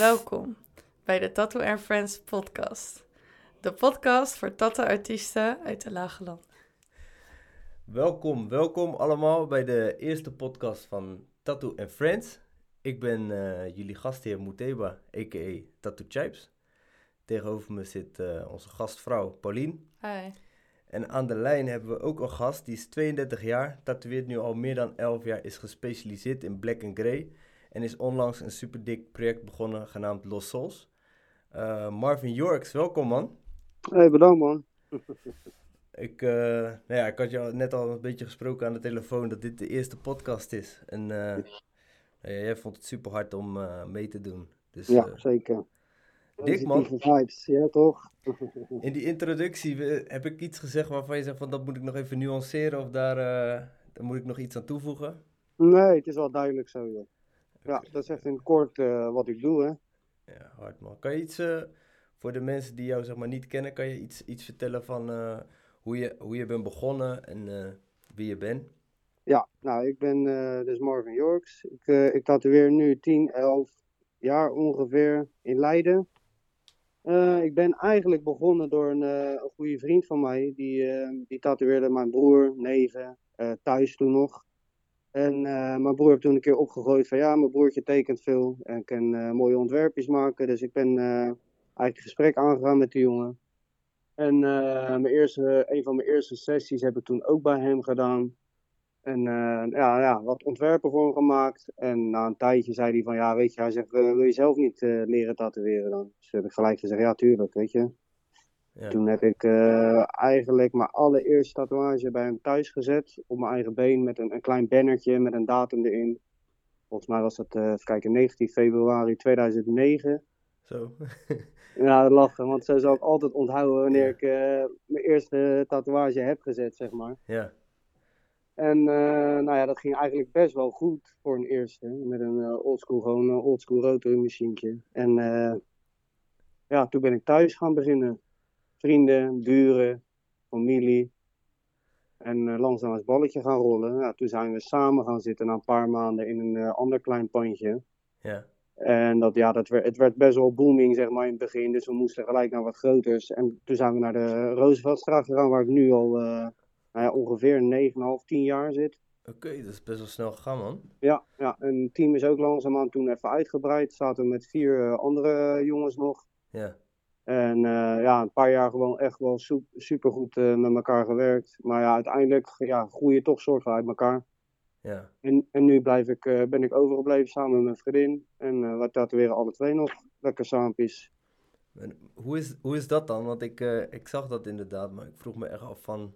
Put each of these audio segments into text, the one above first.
Welkom bij de Tattoo and Friends podcast. De podcast voor tattoo-artiesten uit de Lage Land. Welkom, welkom allemaal bij de eerste podcast van Tattoo and Friends. Ik ben eh, jullie gastheer Muteba, a.k.a. Tattoo Chipes. Tegenover me zit eh, onze gastvrouw Paulien. Hi. En aan de lijn hebben we ook een gast, die is 32 jaar, tatoeëert nu al meer dan 11 jaar, is gespecialiseerd in black and grey en is onlangs een super dik project begonnen genaamd Los Souls. Eh, Marvin Yorks, welkom man. Hey, bedankt man. Ik, eh, nou ja, ik had jou net al een beetje gesproken aan de telefoon dat dit de eerste podcast is. En eh, jij vond het super hard om mee te doen. Dus Ja, zeker. dik man. Vibes, ja toch? in die introductie heb ik iets gezegd waarvan je zegt van dat moet ik nog even nuanceren of daar, daar moet ik nog iets aan toevoegen. Nee, het is wel duidelijk zo, joh. Ja, dat is echt in kort eh, wat ik doe, hè. Ja, hard man. Kan je iets, eh, voor de mensen die jou zeg maar niet kennen, kan je iets, iets vertellen van eh, hoe, je, hoe je bent begonnen en wie je bent? Ja, nou, ik ben dus Marvin Yorks. Ik, ik tatoeëer nu 10, 11 jaar ongeveer in Leiden. Ik ben eigenlijk begonnen door een, een goede vriend van mij. Die, die tatoeëerde mijn broer, neven, eh, thuis toen nog. En eh, mijn broer heeft toen een keer opgegooid van ja, mijn broertje tekent veel en kan eh, mooie ontwerpjes maken. Dus ik ben eh, eigenlijk het gesprek aangegaan met die jongen. En mijn eerste, een van mijn eerste sessies heb ik toen ook bij hem gedaan. En ja, ja, wat ontwerpen voor hem gemaakt. En na een tijdje zei hij van, ja, weet je, hij zegt, wil je zelf niet leren tatoeëren dan? Dus heb ik gelijk gezegd, ja, tuurlijk, weet je. Ja. Toen heb ik eh, eigenlijk mijn allereerste tatoeage bij hem thuis gezet. Op mijn eigen been met een, een klein bannertje met een datum erin. Volgens mij was dat, eh even kijken, 19 februari 2009. Zo. Ja, lachen, want zo zal ik altijd onthouden wanneer ik eh, mijn eerste tatoeage heb gezet, zeg maar. ja. En nou ja, dat ging eigenlijk best wel goed voor een eerste. Met een oldschool, gewoon een oldschool rotormachientje. En ja, toen ben ik thuis gaan beginnen. Vrienden, buren, familie. En eh, langzaam het balletje gaan rollen. Ja, toen zijn we samen gaan zitten na een paar maanden in een eh, ander klein pandje. Ja. En dat, ja, dat werd, het werd best wel booming zeg maar, in het begin. Dus we moesten gelijk naar wat groters. En toen zijn we naar de Rooseveltstraat gegaan, waar ik nu al eh, nou ja, ongeveer 9,5, 10 jaar zit. Oké, dat is best wel snel gegaan man. Ja, ja, en het team is ook langzaamaan toen even uitgebreid. Zaten we met vier andere jongens nog. Ja. En eh, ja, een paar jaar gewoon echt wel super goed met elkaar gewerkt. Maar ja, uiteindelijk ja, groei je toch soorten uit elkaar. Ja. En, en nu blijf ik, eh, ben ik overgebleven samen met mijn vriendin. En eh we tatoeëren alle twee nog lekker saampjes. Hoe, is, hoe is dat dan? Want ik, eh, ik zag dat inderdaad, maar ik vroeg me echt af van...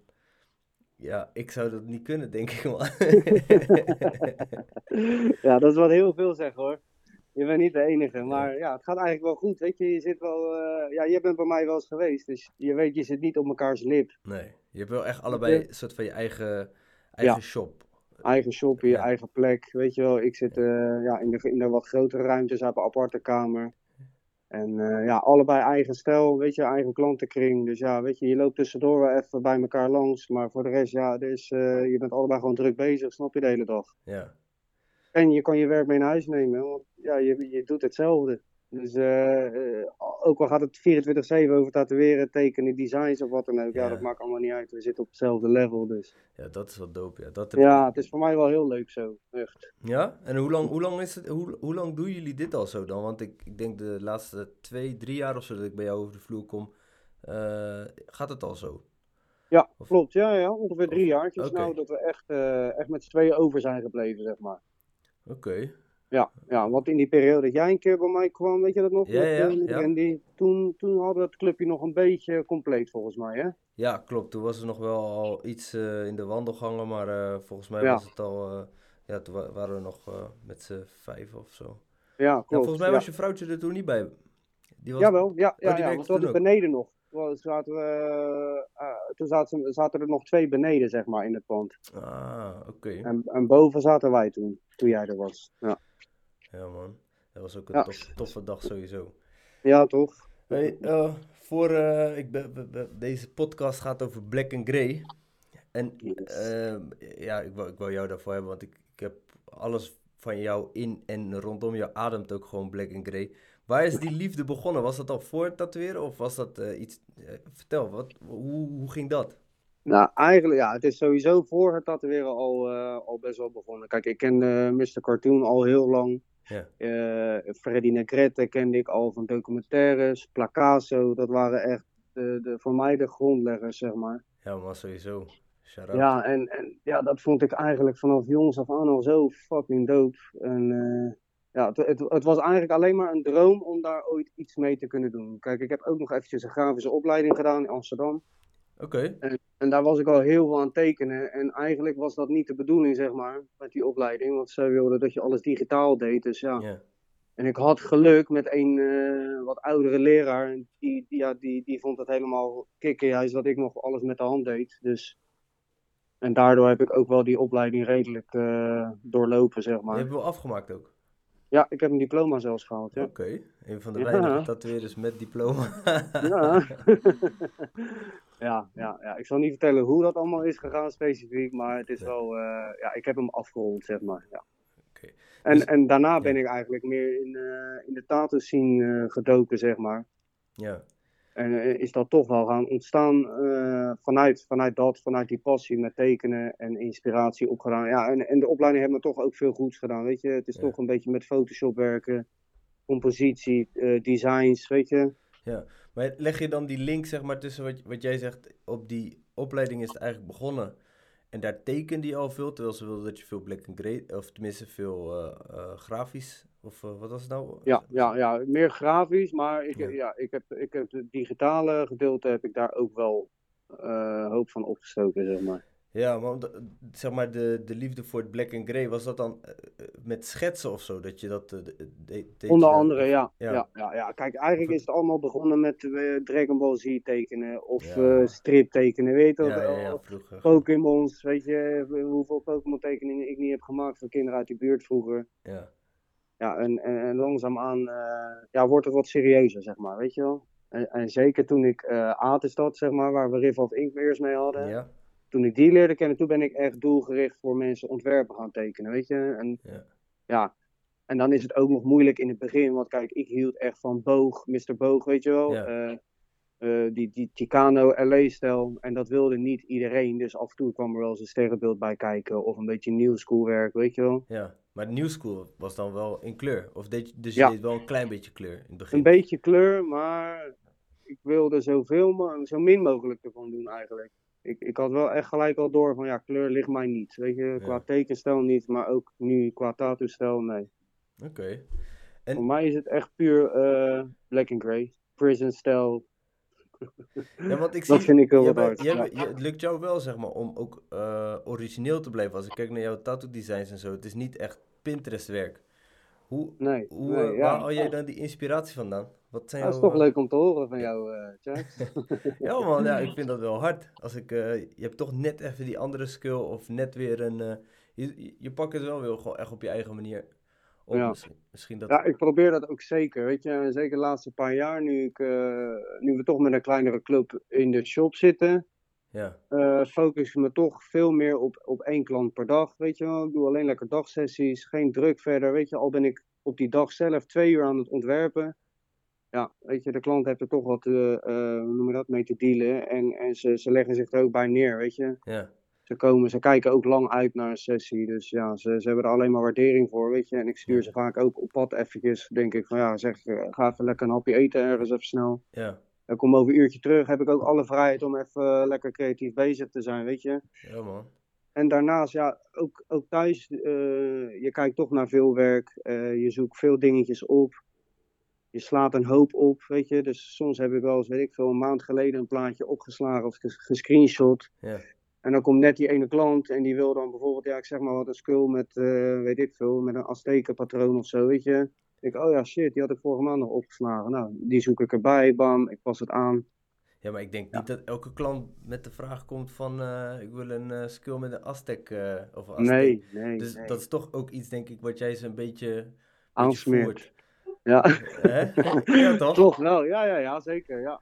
Ja, ik zou dat niet kunnen, denk ik man. ja, dat is wat heel veel zeggen hoor. Je bent niet de enige, maar ja, het gaat eigenlijk wel goed. Weet je, je zit wel, eh, ja, je bent bij mij wel eens geweest, dus je weet, je zit niet op mekaars lip. nee, je hebt wel echt allebei een soort van je eigen, eigen Ja. shop. Eigen shop, je Ja. eigen plek, weet je wel. Ik zit eh, ja, in, de, in de wat grotere ruimtes, heb een aparte kamer. En eh, ja, allebei eigen stijl, weet je, eigen klantenkring. Dus ja, weet je, je loopt tussendoor wel even bij elkaar langs. Maar voor de rest, ja, eh, je bent allebei gewoon druk bezig, snap je, de hele dag. Ja. En je kan je werk mee naar huis nemen, want ja, je, je doet hetzelfde. Dus eh, eh, ook al gaat het 24-7 over tatoeëren, tekenen, designs of wat dan ook. Ja, Ja. dat maakt allemaal niet uit. We zitten op hetzelfde level, dus. ja, dat is wel dope. Ja, dat Ja, het is voor mij wel heel leuk zo, echt. Ja? En hoe lang, hoe lang is het, hoe, hoe lang doen jullie dit al zo dan? Want ik, ik denk de laatste twee, drie jaar of zo dat ik bij jou over de vloer kom, eh, gaat het al zo? Ja, Of- klopt. Ja, ja, ongeveer drie Oké. nou dat we echt, echt met z'n tweeën over zijn gebleven, zeg maar. Oké. Ja, ja, want in die periode dat jij een keer bij mij kwam, weet je dat nog? Ja, ja, eh, ja. Randy? Toen, toen hadden we het clubje nog een beetje compleet, volgens mij, hè? Ja, klopt. Toen was er nog wel al iets eh, in de wandelgangen, maar eh, volgens mij Ja. was het al, ja, toen wa- waren we nog met z'n vijf of zo. Ja, Ja, klopt. volgens mij ja. was je vrouwtje er toen niet bij. Die was... Jawel, ja, ja, die ja toen ook? beneden nog. Toen zaten, we, eh, toen zaten, zaten er nog twee beneden, zeg maar, in het pand. Ah, oké. En, en boven zaten wij toen, toen jij er was. Ja, Ja, man. Dat was ook een Ja. tof- toffe dag sowieso. ja toch? Hey, eh, voor eh, ik ben, be- be- deze podcast gaat over Black and Grey. En Yes. eh, ja, ik wou, ik jou daarvoor hebben, want ik, ik heb alles van jou in en rondom jou ademt ook gewoon black and grey. Waar is die liefde begonnen? Was dat al voor het tatoeëren of was dat eh, iets... eh, vertel, wat, hoe, hoe ging dat? Nou, eigenlijk, ja, het is sowieso voor het tatoeëren al, eh, al best wel begonnen. Kijk, ik ken Mr. Cartoon al heel lang. Ja. Freddy Negrete kende ik al van documentaires. Placaso, dat waren echt de, de, voor mij de grondleggers, zeg maar. Ja, maar sowieso. Ja, en, en ja, dat vond ik eigenlijk vanaf jongs af aan al zo fucking dope. En ja, het, het, het was eigenlijk alleen maar een droom om daar ooit iets mee te kunnen doen. Kijk, ik heb ook nog eventjes een grafische opleiding gedaan in Amsterdam. Oké, En, en daar was ik al heel veel aan het tekenen. En eigenlijk was dat niet de bedoeling, zeg maar, met die opleiding. Want zij wilden dat je alles digitaal deed. Dus ja. En ik had geluk met een eh, wat oudere leraar. Die, die, ja, die, die vond het helemaal kicken, juist dat ik nog alles met de hand deed. Dus... En daardoor heb ik ook wel die opleiding redelijk eh, doorlopen, zeg Je maar. hebt wel afgemaakt ook. Ja, ik heb een diploma zelfs gehaald, ja. Oké, een van de Ja. weinige tatoeëerders met diploma. Ja. ja, ja, ja, ik zal niet vertellen hoe dat allemaal is gegaan specifiek, maar het is wel, eh, ja, ik heb hem afgerond, zeg maar. Ja. Oké. En, Dus- en daarna ben ik eigenlijk meer in, eh, in de tattoo scene eh, gedoken, zeg maar. ja, En eh, is dat toch wel gaan ontstaan eh, vanuit, vanuit dat, vanuit die passie met tekenen en inspiratie opgedaan. Ja, en, en de opleiding heeft me toch ook veel goeds gedaan, weet je. Het is Ja. toch een beetje met Photoshop werken, compositie, eh, designs, weet je. maar leg je dan die link zeg maar tussen wat, wat jij zegt, op die opleiding is het eigenlijk begonnen. En daar tekende je al veel, terwijl ze wilden dat je veel black and grey, of tenminste veel grafisch, of eh, wat was het nou? Ja, ja, ja, meer grafisch, maar ik, Ja. ja. ik, heb, ik heb het digitale gedeelte heb ik daar ook wel eh, hoop van opgestoken, zeg maar. Ja, maar omdat, zeg maar de, de liefde voor het black and grey, was dat dan eh, eh, met schetsen of zo, dat je dat eh, de- de- Onder andere, ja. Ja. Ja. Ja, ja, Kijk, eigenlijk is het allemaal begonnen met eh, Dragon Ball Z tekenen of eh, strip tekenen, weet je wel. Pokémons, weet je hoeveel Pokémon tekeningen ik niet heb gemaakt voor kinderen uit die buurt vroeger. Ja, Ja, en, en, langzaamaan eh, ja, wordt het wat serieuzer, zeg maar, weet je wel. En, en zeker toen ik eh Atenstad, zeg maar, waar we Riff of Ink eerst mee hadden. ja, toen ik die leerde kennen, toen ben ik echt doelgericht voor mensen ontwerpen gaan tekenen, weet je. En Ja. ja, en dan is het ook nog moeilijk in het begin, want kijk, ik hield echt van Boog, Mr. Boog, weet je wel. Ja. Eh, die, die Chicano LA-stijl. En dat wilde niet iedereen, dus af en toe kwam er wel eens een sterrenbeeld bij kijken of een beetje new school werk, weet je wel. ja. Maar de new school was dan wel in kleur, of deed je, dus je Ja. deed wel een klein beetje kleur in het begin? Een beetje kleur, maar ik wilde zoveel, zo min mogelijk ervan doen eigenlijk. Ik, ik had wel echt gelijk al door van ja, kleur ligt mij niet. Weet je, qua Ja. tekenstijl niet, maar ook nu qua tattoo-stijl, nee. Oké. En- Voor mij is het echt puur eh, black and grey. Prison stijl. Ja, want ik Dat zie, vind ik heel wat het lukt jou wel, zeg maar, om ook eh, origineel te blijven. Als ik kijk naar jouw tattoo designs en zo, het is niet echt Pinterest werk. Hoe, Nee, hoe, nee, eh, ja. waar haal jij dan die inspiratie vandaan? Wat zijn Dat is jouw, toch eh, leuk om te horen van jou, Jack. Ja man, ja, ik vind dat wel hard. Als ik, je hebt toch net even die andere skill of net weer een... je, je- je pakt het wel weer gewoon echt op je eigen manier Ja. Misschien, misschien dat... Ja, ik probeer dat ook zeker. Weet je, zeker de laatste paar jaar, nu, ik, eh, nu we toch met een kleinere club in de shop zitten, Ja, eh, focus ik me toch veel meer op, op één klant per dag. Weet je wel, ik doe alleen lekker dagsessies, geen druk verder. Weet je, al ben ik op die dag zelf twee uur aan het ontwerpen. Ja, weet je, de klant heeft er toch wat, eh, hoe noem je dat, mee te dealen. En, en ze, ze leggen zich er ook bij neer, weet je. ja, Ze komen, ze kijken ook lang uit naar een sessie. Dus ja, ze, ze hebben er alleen maar waardering voor, weet je. En ik stuur ze vaak ook op pad eventjes, denk ik, van ja, zeg, eh, ga even lekker een hapje eten ergens even snel. ja, Dan kom over een uurtje terug, heb ik ook alle vrijheid om even eh, lekker creatief bezig te zijn, weet je. ja man. En daarnaast, ja, ook, ook thuis, eh, je kijkt toch naar veel werk. je zoekt veel dingetjes op. Je slaat een hoop op, weet je. Dus soms heb ik wel eens, weet ik veel, een maand geleden een plaatje opgeslagen of ges- gescreenshot. Ja, En dan komt net die ene klant en die wil dan bijvoorbeeld, ja, ik zeg maar wat, een skull met, eh, weet ik veel, met een Aztekenpatroon of zo, weet je. Ik denk, oh ja, shit, die had ik vorige maand nog opgeslagen. Nou, die zoek ik erbij, bam, ik pas het aan. ja, maar ik denk niet dat elke klant met de vraag komt van... eh, ik wil een eh, skill met een Aztec of een Aztec. Nee, nee, Dus nee. dat is toch ook iets, denk ik, wat jij ze een beetje, Aansmeert. Ja, ja, toch? toch wel, ja, ja, ja, zeker, ja.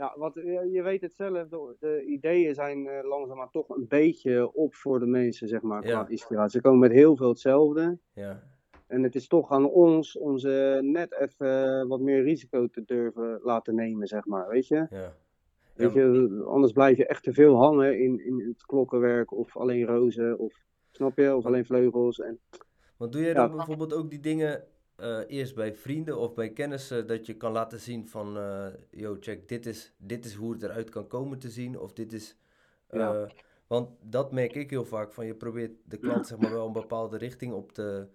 Ja, wat, je, je weet het zelf, de, de ideeën zijn eh, langzaamaan toch een beetje op voor de mensen, zeg maar, qua Ja. inspiratie. Ze komen met heel veel hetzelfde. Ja, En het is toch aan ons om ze net even wat meer risico te durven laten nemen, zeg maar, weet je? ja. Weet je, anders blijf je echt te veel hangen in, in het klokkenwerk of alleen rozen of, snap je, of alleen vleugels. En, Want doe jij Ja. dan bijvoorbeeld ook die dingen eh, eerst bij vrienden of bij kennissen dat je kan laten zien van, eh yo, check, dit is, dit is hoe het eruit kan komen te zien of dit is... eh, Ja. Want dat merk ik heel vaak, van je probeert de klant zeg maar wel een bepaalde richting op te,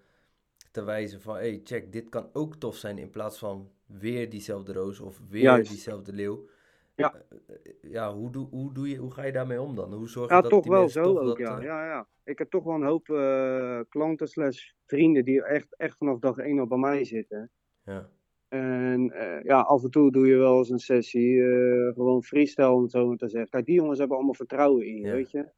te wijzen van, hey, check, dit kan ook tof zijn in plaats van weer diezelfde roos of weer Juist. diezelfde leeuw. Ja. Eh, ja, hoe, doe, hoe, doe je, hoe ga je daarmee om dan? Hoe zorg je ja, dat toch die wel mensen zo toch ook, dat, ja. eh, ja, ja. Ik heb toch wel een hoop eh, klanten slash vrienden die echt, echt vanaf dag één al bij mij zitten. ja, En ja, af en toe doe je wel eens een sessie, gewoon freestyle om het zo maar te zeggen. Kijk, die jongens hebben allemaal vertrouwen in je, Ja. weet je.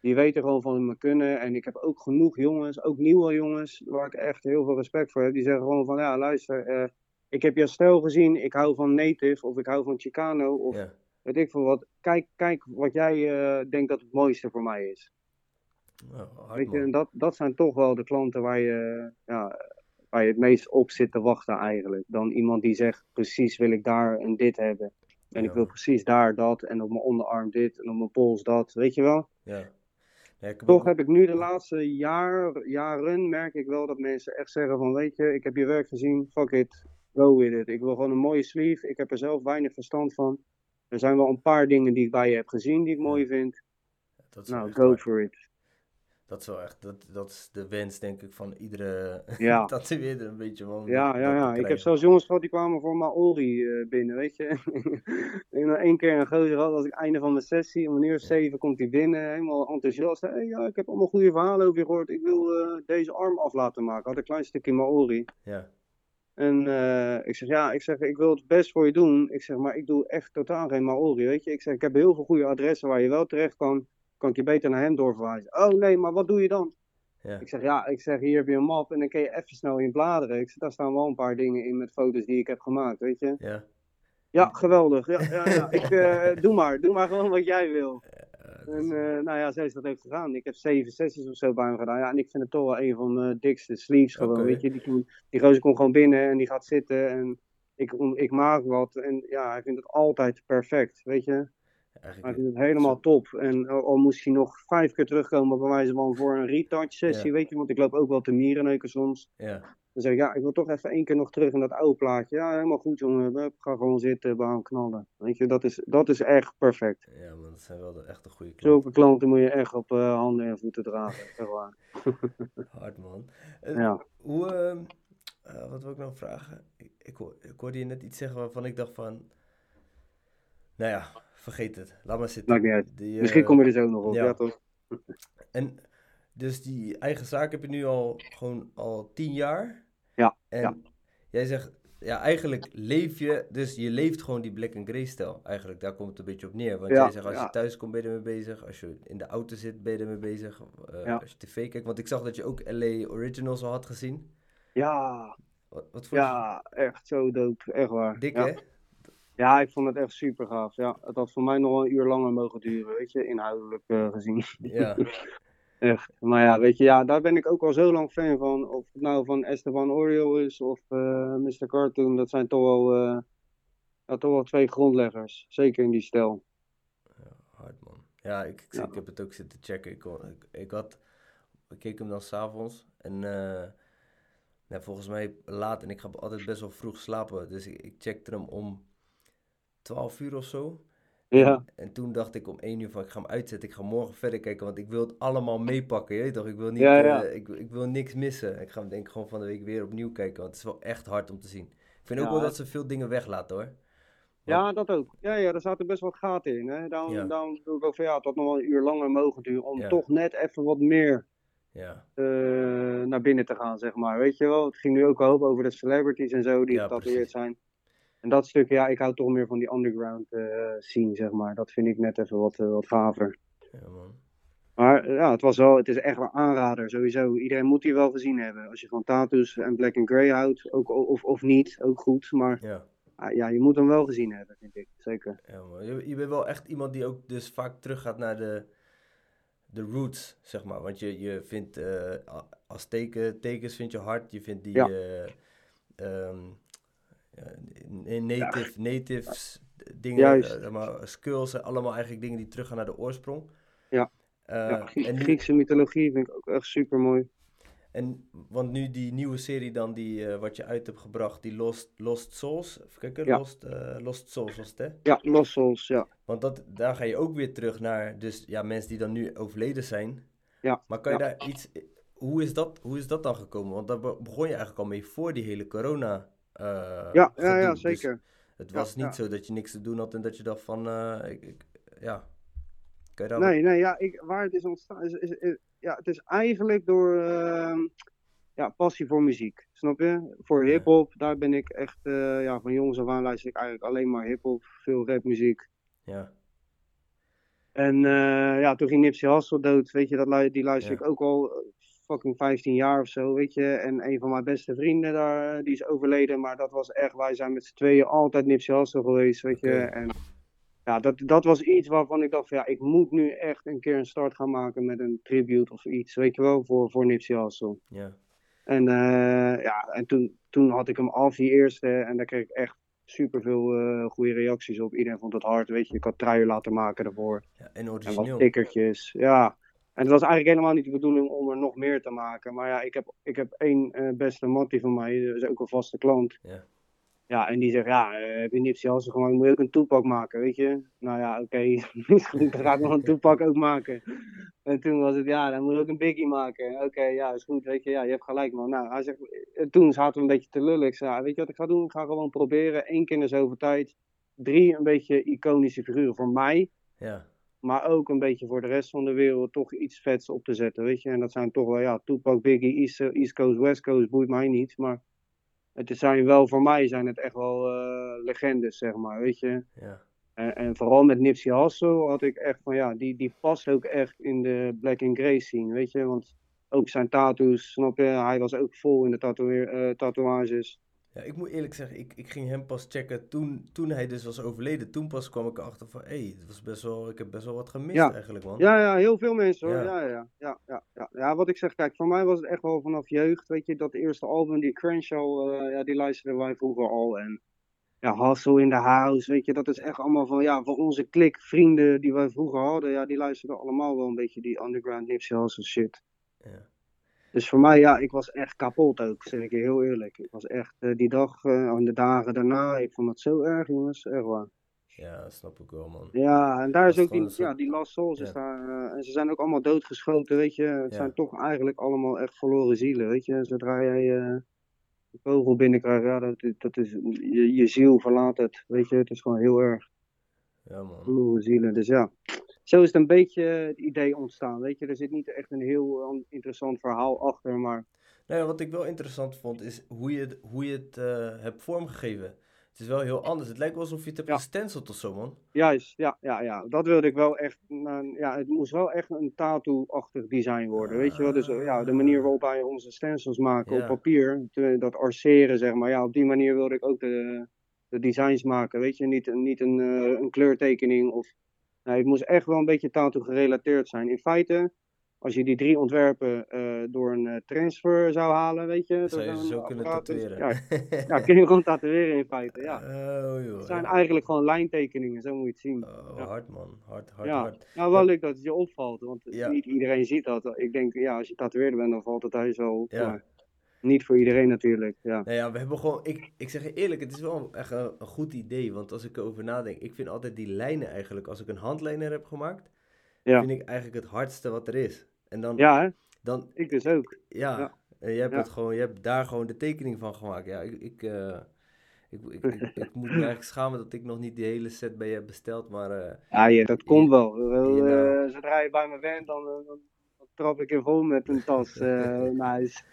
Die weten gewoon van me kunnen. En ik heb ook genoeg jongens, ook nieuwe jongens, waar ik echt heel veel respect voor heb. Die zeggen gewoon van, ja luister, ik heb jouw stijl gezien, ik hou van native of ik hou van Chicano of ja, weet ik veel wat. Kijk, kijk wat jij eh, denkt dat het mooiste voor mij is. Nou, Weet je, en dat, dat zijn toch wel de klanten waar je, ja, waar je het meest op zit te wachten eigenlijk. Dan iemand die zegt, precies wil ik daar en dit hebben. En Ja. ik wil precies daar dat en op mijn onderarm dit en op mijn pols dat, weet je wel. Ja. Toch heb ik nu de laatste jaar, jaren, merk ik wel dat mensen echt zeggen van, weet je, ik heb je werk gezien, fuck it, go with it. Ik wil gewoon een mooie sleeve, ik heb er zelf weinig verstand van. Er zijn wel een paar dingen die ik bij je heb gezien die ik Ja. mooi vind. dat is Nou, go hard. for it. Dat is wel echt, dat, dat is de wens denk ik van iedere Ja. tatoeëerder een beetje. om Ja, ja, ja. Ik heb zelfs jongens gehad die kwamen voor Maori eh binnen, weet je. en dan één keer een gozer gehad, als ik einde van mijn sessie, om een uur zeven komt hij binnen, helemaal enthousiast. Hey, ja, ik heb allemaal goede verhalen over je gehoord. Ik wil eh, deze arm af laten maken. Had een klein stukje Maori. Ja, En eh, ik zeg, ja, ik zeg, ik wil het best voor je doen. Ik zeg, maar ik doe echt totaal geen Maori, weet je. Ik zeg, ik heb heel veel goede adressen waar je wel terecht kan. Kan ik je beter naar hem doorverwijzen. Oh nee, maar wat doe je dan? ja, Ik zeg, ja, ik zeg, hier heb je een map en dan kun je even snel in bladeren. Ik zeg, daar staan wel een paar dingen in met foto's die ik heb gemaakt, weet je. ja. Ja, geweldig. Ja, ja, ja. Ik, eh, doe maar, doe maar gewoon wat jij wil. En eh, nou ja, zo is dat ook gegaan. Ik heb zeven sessies of zo bij hem gedaan. Ja, en ik vind het toch wel een van de dikste sleeves gewoon, weet je. Die, die gozer komt gewoon binnen en die gaat zitten en ik, ik maak wat. En ja, hij vindt het altijd perfect, weet je. Hij eigenlijk, vindt het helemaal top. En al, al moest hij nog vijf keer terugkomen bij wijze van voor een retouch sessie, Ja. weet je. Want ik loop ook wel te mierenneuken soms. ja, Dan zeg ik, ja, ik wil toch even één keer nog terug in dat oude plaatje. Ja, helemaal goed jongen. Hup, Ga gewoon zitten, baan knallen. Weet je, dat is, dat is echt perfect. ja, man, dat zijn wel de echte goede klanten. Zulke klanten moet je echt op eh, handen en voeten dragen. Echt waar. Hard, man. Eh, Ja. Hoe, ehm, eh, wat wil ik nou vragen? Ik, ik, ik hoorde je net iets zeggen waarvan ik dacht van, nou ja, vergeet het. Laat maar zitten. Maakt niet uit. Die, Misschien eh, kom je er zo nog op. ja. Ja, toch? En dus die eigen zaak heb je nu al gewoon al tien jaar. Ja, En ja. jij zegt, ja, eigenlijk leef je, dus je leeft gewoon die black and grey stijl. Eigenlijk, daar komt het een beetje op neer. Want Ja, jij zegt, als je thuis komt, ben je ermee bezig. Als je in de auto zit, ben je ermee bezig. Eh, Ja. Als je tv kijkt. Want ik zag dat je ook LA Originals al had gezien. Ja, Wat, wat vond je? ja, echt zo dope. Echt waar. Dik, hè? Ja, ik vond het echt super gaaf. Ja, het had voor mij nog wel een uur langer mogen duren, weet je, inhoudelijk eh, gezien. Ja, Echt. Maar ja, weet je, ja, daar ben ik ook al zo lang fan van. Of het nou van Esteban Oriol is of eh Mr. Cartoon. Dat zijn toch wel, eh, ja, toch wel twee grondleggers. Zeker in die stijl. hard man. Ja, ik, ik, Ja. ik heb het ook zitten checken. Ik, ik, ik had, ik keek hem dan s'avonds en ja, volgens mij laat en ik ga altijd best wel vroeg slapen. Dus ik, ik checkte hem om 12 uur of zo. Ja, En toen dacht ik om 1 uur van ik ga hem uitzetten. Ik ga morgen verder kijken, want ik wil het allemaal meepakken. Je weet toch? Ik wil, niet, Ja, ja. eh, ik, ik wil niks missen. Ik ga hem denk ik gewoon van de week weer opnieuw kijken, want het is wel echt hard om te zien. Ik vind ook wel dat ze veel dingen weglaten hoor. ja, dat ook. Ja, ja, er zaten best wat gaten in. Hè. Daarom, Ja. daarom doe ik ook van ja, het had nog wel een uur langer mogen duren. Om Ja. toch net even wat meer Ja, eh, naar binnen te gaan, zeg maar. Weet je wel, het ging nu ook al hoop over de celebrities en zo die Ja, zijn. En dat stuk, ja, ik hou toch meer van die underground eh, scene, zeg maar. Dat vind ik net even wat, eh, wat gaver. ja man. Maar eh, ja, het was wel, het is echt een aanrader, sowieso. Iedereen moet die wel gezien hebben. Als je van tattoos en black and grey houdt, ook, of, of niet, ook goed. Maar Ja, Ah, ja, je moet hem wel gezien hebben, vind ik. Zeker. Ja, man. Je, je bent wel echt iemand die ook dus vaak teruggaat naar de, de roots, zeg maar. Want je, je vindt a- als teken, tekens vind je hard. Je vindt die Ja. eh, ja, n- native, natives dingen, Juist. eh, maar, skills, zijn allemaal eigenlijk dingen die teruggaan naar de oorsprong. Ja. Eh, en, Griekse mythologie vind ik ook echt super mooi. en want nu die nieuwe serie dan, die, eh, wat je uit hebt gebracht, die Lost, Lost Souls. Even kijken, Ja. Lost, eh, Lost Souls was het, hè? Ja, Lost Souls, ja. Want dat, daar ga je ook weer terug naar, dus ja, mensen die dan nu overleden zijn. Ja, Maar kan je ja. daar iets, hoe is, dat, hoe is dat dan gekomen? Want daar be- begon je eigenlijk al mee voor die hele corona eh Ja, ja, ja, gedoe. Dus zeker. het Ja, was niet ja. zo dat je niks te doen had en dat je dacht van, eh, ik, ik- ja. Kan je daar Nee, nee, ja, ik, waar het is ontstaan, is, is, is- ja, het is eigenlijk door ehm, ja, passie voor muziek, snap je? Voor Ja. hip-hop, daar ben ik echt, eh, ja, van jongs af aan luister ik eigenlijk alleen maar hip-hop, veel rapmuziek. Ja, En ja, toen ging Nipsey Hussle dood, weet je, dat, lu- die luister Ja. ik ook al fucking 15 jaar of zo, weet je. En een van mijn beste vrienden daar, die is overleden, maar dat was echt, wij zijn met z'n tweeën altijd Nipsey Hussle geweest, weet je. En ja, dat, dat was iets waarvan ik dacht van, ja, ik moet nu echt een keer een start gaan maken met een tribute of iets, weet je wel, voor, voor Nipsey Hussle. ja, En, eh, ja, en toen, toen had ik hem af, die eerste, en daar kreeg ik echt superveel veel goede reacties op. Iedereen vond het hard, weet je. Ik had truien laten maken daarvoor. ja. En En wat origineel. stickertjes, ja. En het was eigenlijk helemaal niet de bedoeling om er nog meer te maken. Maar ja, ik heb, ik heb één eh, beste mattie van mij, dat is ook een vaste klant. Ja. Ja, en die zegt, ja, eh, heb je Nipsey Hussle gewoon, moet je ook een toepak maken, weet je. Nou ja, oké, goed, dan ga ik nog een toepak ook maken. En toen was het, ja, dan moet je ook een biggie maken. Oké, ja, is goed, weet je, ja, je hebt gelijk man. Nou, hij zegt, en toen zaten we een beetje te lullen. Ik zei, weet je wat ik ga doen? Ik ga gewoon proberen, één keer in de zoveel tijd, drie een beetje iconische figuren voor mij. Ja, Maar ook een beetje voor de rest van de wereld toch iets vets op te zetten, weet je. En dat zijn toch wel, ja, Tupac, Biggie, East, East Coast, West Coast, boeit mij niet. Maar het zijn wel, voor mij zijn het echt wel eh, legendes, zeg maar, weet je. ja, En, en vooral met Nipsey Hussle had ik echt van, ja, die, die past ook echt in de black and grey scene, weet je. Want ook zijn tattoos, snap je, hij was ook vol in de tatoeëer- eh, tatoeages. Ja. Ik moet eerlijk zeggen, ik, ik ging hem pas checken toen, toen hij dus was overleden. Toen pas kwam ik erachter van, hé, hey, het was best wel, ik heb best wel wat gemist Ja. eigenlijk, man. Ja, ja, heel veel mensen hoor. Ja. Ja. Ja, ja, ja, ja, ja. wat ik zeg, kijk, voor mij was het echt wel vanaf jeugd, weet je, dat eerste album, die Crenshaw, eh, ja, die luisterden wij vroeger al. En ja, Hustle in the House, weet je, dat is echt allemaal van, ja, voor onze klik vrienden die wij vroeger hadden, ja, die luisterden allemaal wel een beetje die underground Nipsey Hussle shit. Ja. Dus voor mij, ja, ik was echt kapot ook, zeg ik je heel eerlijk. Ik was echt, eh, die dag eh, en de dagen daarna, ik vond het zo erg, jongens, echt waar. Ja, dat snap ik wel, man. Ja, en daar Dat is is ook die, ja, die Last Souls is Ja. daar. eh, en ze zijn ook allemaal doodgeschoten, weet je. Het Ja. zijn toch eigenlijk allemaal echt verloren zielen, weet je. Zodra jij een kogel binnenkrijgt, ja, dat, dat is, je, je ziel verlaat het, weet je. Het is gewoon heel erg Ja, man. zielen. Dus ja, zo is het een beetje het idee ontstaan, weet je. Er zit niet echt een heel eh, interessant verhaal achter, maar ja, wat ik wel interessant vond, is hoe je het, hoe je het eh, hebt vormgegeven. Het is wel heel anders. Het lijkt wel alsof je het hebt Ja. gestenceld of zo, man. juist, ja, ja, ja. Dat wilde ik wel echt, nou, ja, het moest wel echt een tattoo-achtig design worden, weet je wel. Dus eh, ja, de manier waarop wij onze stencils maken op papier, dat arceren, zeg maar. Ja, op die manier wilde ik ook de, de designs maken, weet je. Niet, niet een, eh, een kleurtekening of... Nee, het moest echt wel een beetje tattoo gerelateerd zijn. In feite, als je die drie ontwerpen eh, door een eh, transfer zou halen, weet je. Zou je zo kunnen tatoeëren. Ja, ja, kun je gewoon tatoeëren in feite, ja. Oh, joh. Het zijn ja. eigenlijk gewoon lijntekeningen, zo moet je het zien. Oh, ja. hard, man. Hard, hard, Ja, hard. nou wel leuk dat het je opvalt, want niet iedereen ziet dat. Ik denk, ja, als je tatoeëerder bent, dan valt het thuis wel op. Ja. Maar niet voor iedereen natuurlijk, ja. Nou ja, we hebben gewoon... Ik, ik zeg je eerlijk, het is wel echt een, een goed idee. Want als ik erover nadenk, ik vind altijd die lijnen eigenlijk... Als ik een handlijner heb gemaakt, Ja. vind ik eigenlijk het hardste wat er is. En dan... Ja, hè? dan ik dus ook. ja, Ja. En je hebt, Ja. het gewoon, je hebt daar gewoon de tekening van gemaakt. Ja, ik... ik eh, ik, ik, ik, ik moet me eigenlijk schamen dat ik nog niet die hele set bij je heb besteld, maar... eh, Ja, dat komt wel. Nou. eh, zodra je bij me bent, dan, dan trap ik in vol met een tas uh, naar huis.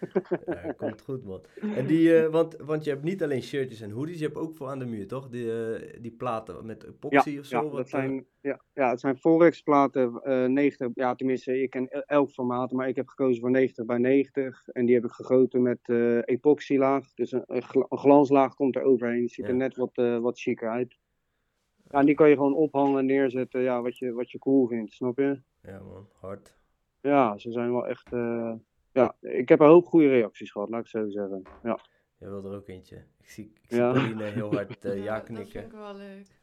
ja, komt goed, man. En die, uh, want, want je hebt niet alleen shirtjes en hoodies, je hebt ook voor aan de muur, toch? Die, uh, die platen met epoxy ja, of zo? Ja, dat zijn, ja, ja, het zijn Forex platen, 90, ja tenminste, ik ken elk formaat, maar ik heb gekozen voor 90 bij 90. En die heb ik gegoten met epoxylaag, dus een, een, glanslaag komt er overheen. Ziet er net wat, wat chiquer uit. Ja, en die kan je gewoon ophangen en neerzetten, ja, wat je, wat je cool vindt, snap je? Ja man, hard. Ja, ze zijn wel echt. Uh, ja, ik heb een hoop goede reacties gehad, laat ik zo zeggen. Ja. Jij wil er ook eentje. Ik zie, ik zie ja. Pauline heel hard uh, ja knikken. Dat vind ik wel leuk.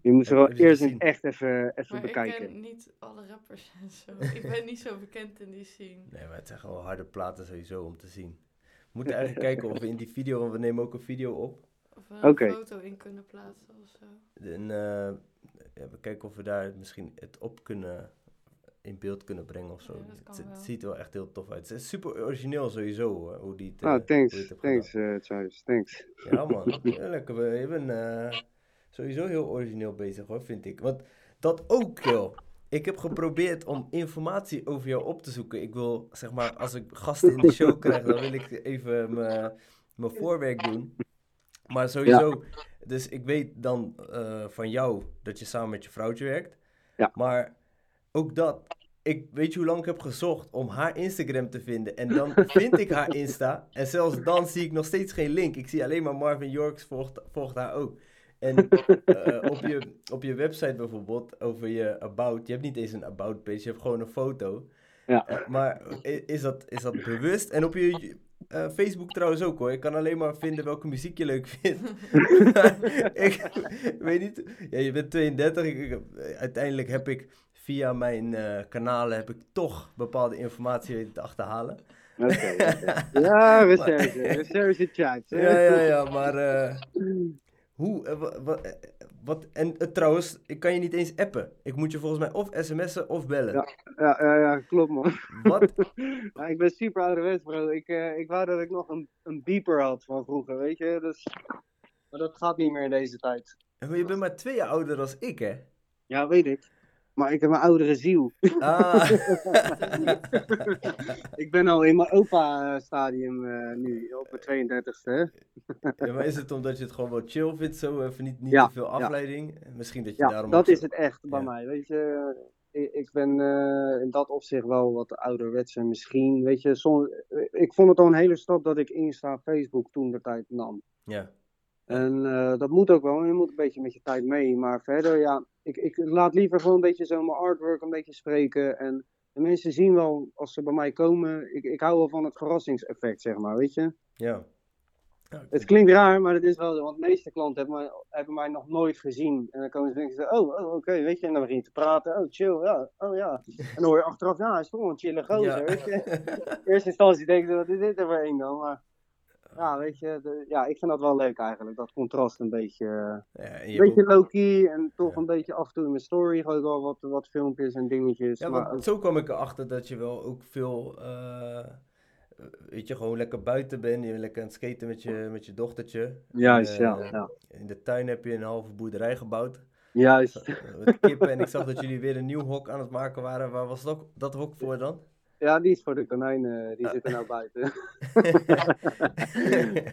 Je moet ze wel eerst in echt even, even maar bekijken. ik ken niet alle rappers en zo. ik ben niet zo bekend in die scene. Nee, maar het zijn gewoon harde platen sowieso om te zien. We moeten eigenlijk kijken of we in die video, want we nemen ook een video op. Of we een okay. foto in kunnen plaatsen of zo. En, uh, ja, we kijken of we daar misschien het op kunnen in beeld kunnen brengen of zo. Ja, het, het, ziet er wel echt heel tof uit. Het is super origineel sowieso, hoor, hoe die het, Ah, uh, thanks. het thanks, uh, Charles. Thanks. Ja, man. lekker. We hebben uh, sowieso heel origineel bezig, hoor, vind ik. Want dat ook, joh. Ik heb geprobeerd om informatie over jou op te zoeken. Ik wil, zeg maar, als ik gasten in de show krijg, dan wil ik even mijn voorwerk doen. Maar sowieso, ja. dus ik weet dan uh, van jou dat je samen met je vrouwtje werkt. Ja. Maar ook dat, ik weet je hoe lang ik heb gezocht om haar Instagram te vinden. En dan vind ik haar Insta. En zelfs dan zie ik nog steeds geen link. Ik zie alleen maar Marvin Yorks volgt, volgt haar ook. En uh, op, je, op je website bijvoorbeeld, over je about, je hebt niet eens een about page, je hebt gewoon een foto. Ja. Uh, maar is dat, is dat bewust? En op je uh, Facebook trouwens ook hoor. Ik kan alleen maar vinden welke muziek je leuk vindt. ik weet niet. Ja, je bent 32. Ik, ik, uiteindelijk heb ik via mijn uh, kanalen heb ik toch bepaalde informatie weten te achterhalen. Oké. Okay, okay. Ja, research. research chat. Ja, ja, ja. Maar uh, hoe... wat, wat, en trouwens, ik kan je niet eens appen. Ik moet je volgens mij of sms'en of bellen. Ja, ja, ja, ja klopt man. Wat? ja, ik ben super ouderwets bro. Ik, uh, ik wou dat ik nog een, een beeper had van vroeger, weet je. Dus, maar dat gaat niet meer in deze tijd. Maar je bent maar twee jaar ouder dan ik, hè? Ja, weet ik. Maar ik heb een oudere ziel. Ah. ik ben al in mijn opa-stadium uh, nu, op mijn 32e. ja, maar is het omdat je het gewoon wel chill vindt, zo even niet, niet ja, te veel afleiding? Ja. Misschien dat je ja, daarom... dat zo... is het echt bij mij, weet je. Ik ben uh, in dat opzicht wel wat ouderwetser misschien, weet je. Soms, ik vond het al een hele stap dat ik Insta, Facebook toen de tijd nam. Ja. En uh, dat moet ook wel, je moet een beetje met je tijd mee. Maar verder, ja, ik, ik laat liever gewoon een beetje zo mijn artwork een beetje spreken. En de mensen zien wel, als ze bij mij komen, ik, ik hou wel van het verrassingseffect, zeg maar, weet je. Ja. ja het klinkt raar, maar het is wel zo, want de meeste klanten hebben mij, hebben mij nog nooit gezien. En dan komen ze en denken, oh, oh oké, okay, weet je, en dan begin je te praten, oh, chill, ja, oh ja. En dan hoor je achteraf, ja, hij is toch wel een chille gozer, ja. weet je. In eerste instantie denken ze, wat is dit er voor een dan, maar... Ja, weet je, de, ja, ik vind dat wel leuk eigenlijk. Dat contrast een beetje, ja, een beetje low-key en toch ja. een beetje af en toe in mijn story ik wel wat, wat filmpjes en dingetjes. Ja, maar ook... zo kwam ik erachter dat je wel ook veel, uh, weet je, gewoon lekker buiten bent. Je bent lekker aan het skaten met je, met je dochtertje. Juist, en, ja, ja. In de tuin heb je een halve boerderij gebouwd. Juist. Met kippen en ik zag dat jullie weer een nieuw hok aan het maken waren. Waar was dat, dat hok voor dan? Ja, die is voor de konijnen. Die zitten nou buiten.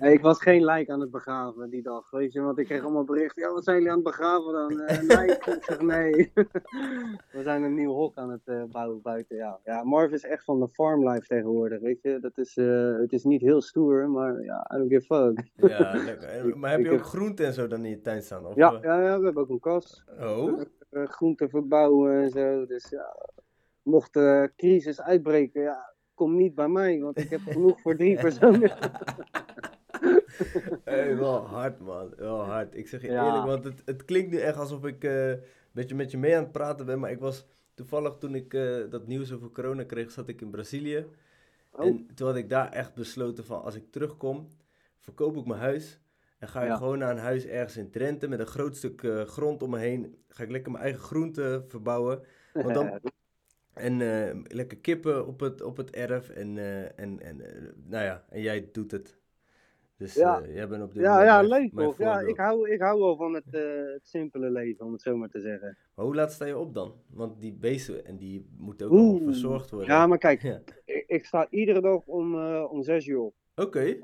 ik was geen lijk aan het begraven die dag, weet je. Want ik kreeg allemaal berichten. Ja, wat zijn jullie aan het begraven dan? Uh, lijk? ik zeg nee. We zijn een nieuw hok aan het uh, bouwen buiten, ja. Ja, Marv is echt van de farmlife tegenwoordig, weet je. Dat is, uh, het is niet heel stoer, maar ja, I don't give a fuck. ja, lekker. Maar heb je ook groenten en zo dan in je tuin staan? Of, ja, ja, ja, we hebben ook een kas. Oh? groenten verbouwen en zo, dus ja mocht de crisis uitbreken, ja, kom niet bij mij, want ik heb genoeg voor drie personen. hey, wel hard man, wel hard. Ik zeg je ja. eerlijk, want het, het klinkt nu echt alsof ik uh, een beetje met je mee aan het praten ben, maar ik was toevallig toen ik uh, dat nieuws over corona kreeg, zat ik in Brazilië. Oh. En toen had ik daar echt besloten van, als ik terugkom, verkoop ik mijn huis. En ga ik gewoon naar een huis ergens in Drenthe met een groot stuk uh, grond om me heen. Ga ik lekker mijn eigen groenten verbouwen. Want dan, en uh, lekker kippen op het, op het erf. En, uh, en, en uh, nou ja, en jij doet het. Dus Ja. eh, jij bent op dit Ja, moment ja, mijn- leuk mijn? Ja, ik hou, ik hou wel van het, eh, het simpele leven, om het zo maar te zeggen. Maar hoe laat sta je op dan? Want die beesten, en die moeten ook verzorgd worden. Ja, maar kijk, Ja. ik, ik sta iedere dag om, eh, om zes uur op. Oké.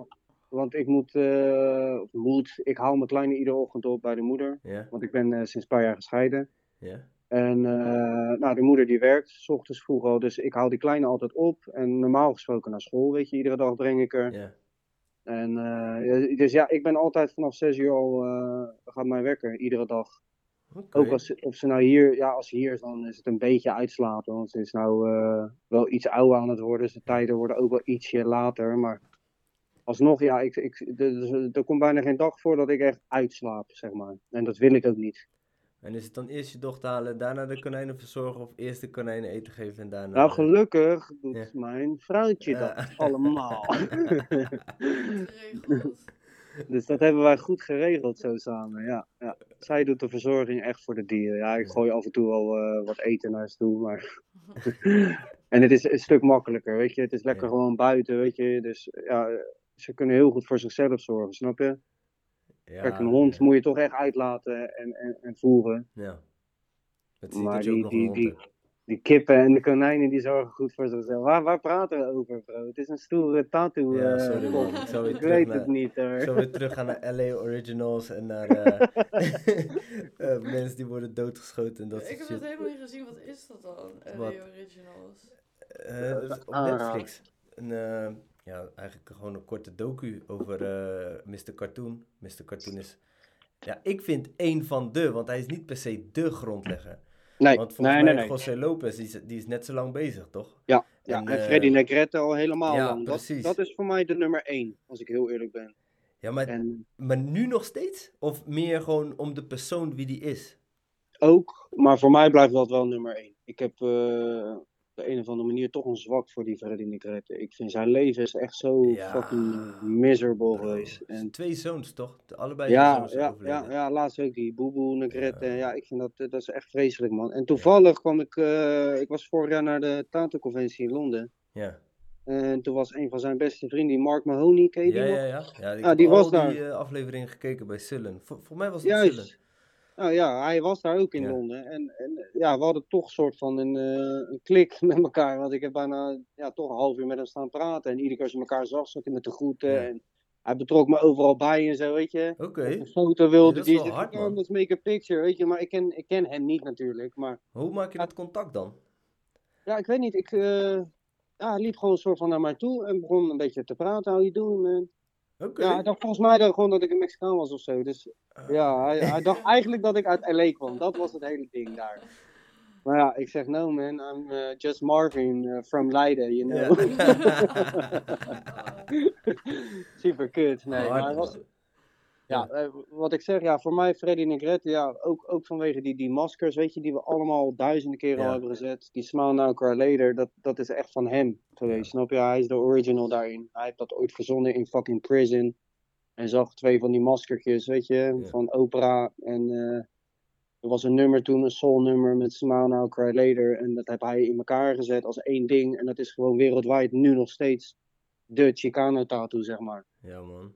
Want ik moet, eh, moet, ik haal mijn kleine iedere ochtend op bij de moeder. Ja, Want ik ben eh, sinds een paar jaar gescheiden. ja. En eh, nou, de moeder die werkt, s ochtends vroeg al. Dus ik haal die kleine altijd op. En normaal gesproken naar school, weet je. Iedere dag breng ik er. En, eh, dus ja, ik ben altijd vanaf zes uur al, eh, gaat mijn wekker, iedere dag. Ook als, of ze nou hier, ja, als ze hier is, dan is het een beetje uitslapen. Want ze is nou wel iets ouder aan het worden. Dus de tijden worden ook wel ietsje later. Maar alsnog, ja, ik, ik, er, er- er komt bijna geen dag voor dat ik echt uitslaap, zeg maar. En dat wil ik ook niet. En is het dan eerst je dochter halen, daarna de konijnen verzorgen of eerst de konijnen eten geven en daarna... Nou, gelukkig doet Ja. mijn vrouwtje dat allemaal. Dus dat hebben wij goed geregeld zo samen, ja. ja. Zij doet de verzorging echt voor de dieren. Ja, ik gooi af en toe wel eh, wat eten naar ze toe, maar... en het is een stuk makkelijker, weet je. Het is lekker gewoon buiten, weet je. Dus ja, ze kunnen heel goed voor zichzelf zorgen, snap je? Ja, Kijk, een hond ja. moet je toch echt uitlaten en, en, en voeren. Ja. Het ziet Maar dat je ook die, nog die, een hond die, kippen en de konijnen, die zorgen goed voor zichzelf. Waar, waar praten we over, bro? Het is een stoere tattoo. Ja, eh, sorry man. Ik zou weer Ik terug weet naar... het niet, hoor. Zo weer terug gaan naar LA Originals en naar eh, eh, mensen die worden doodgeschoten en dat ik soort heb shit. het helemaal niet gezien. Wat is dat dan? LA Wat? Originals. Eh, dat is op Netflix. Een, ja, eigenlijk gewoon een korte docu over eh Mr. Cartoon. Mr. Cartoon is, ja, ik vind één van de, want hij is niet per se de grondlegger. Nee, Want volgens nee, mij nee. José Lopez, die is, die is net zo lang bezig, toch? Ja, ja. En, en, eh, Freddy Negrete al helemaal ja, lang. Dat, precies. dat is voor mij de nummer één, als ik heel eerlijk ben. Ja, maar, En maar nu nog steeds? Of meer gewoon om de persoon wie die is? ook, maar voor mij blijft dat wel nummer één. Ik heb eh, de een of andere manier toch een zwak voor die Freddy Negrete. Ik vind zijn leven is echt zo Ja. fucking miserable geweest. En twee zoons, toch? De- allebei Ja, zoons ja, overleden. ja, ja, laatst ook die Boeboe Negrete. Ja. Ja. ik vind dat, eh, dat is echt vreselijk, man. En toevallig kwam ik, eh, ik was vorig jaar naar de Tattoo-conventie in Londen. Ja, En toen was een van zijn beste vrienden, die Mark Mahoney, ken je die ja, nog? ja. ja. ja ik heb die was al daar. die eh, afleveringen gekeken bij Sullen. Voor, voor mij was het Juist. Sullen. Nou ja, hij was daar ook in Ja. Londen. En, en ja, we hadden toch een soort van een, eh, een klik met elkaar. Want ik heb bijna ja, toch een half uur met hem staan praten. En iedere keer als je elkaar zag, zat hij met de groeten. Ja. En hij betrok me overal bij en zo, weet je. Oké. Een foto wilde dat is die wel zegt, hard, "Ja, man. let's make a picture, weet je. Maar ik ken, ik ken hem niet natuurlijk. Maar Hoe maak je dat contact dan? ja, ik weet niet. Ik eh, ja, hij liep gewoon een soort van naar mij toe en begon een beetje te praten. How you doing, Ja, hij dacht volgens mij dan gewoon dat ik een Mexicaan was of zo. Dus ja, hij, hij dacht eigenlijk dat ik uit LA kwam. Dat was het hele ding daar. Maar ja, ik zeg, no man, I'm eh, just Marvin eh, from Leiden, you know. Super kut. Nee, maar hij was, ja, eh, wat ik zeg, ja, voor mij Freddy Negrete, ja, ook, ook vanwege die, die maskers, weet je, die we allemaal duizenden keren Ja. al hebben gezet. Die Smile Now Cry Later, dat, dat is echt van hem geweest, snap je? Hij is de original daarin. Hij heeft dat ooit verzonnen in fucking prison. En zag twee van die maskertjes, weet je, van opera. En eh, er was een nummer toen, een soul nummer met Smile Now Cry Later. En dat heb hij in elkaar gezet als één ding. En dat is gewoon wereldwijd nu nog steeds de Chicano tattoo, zeg maar. Ja, man.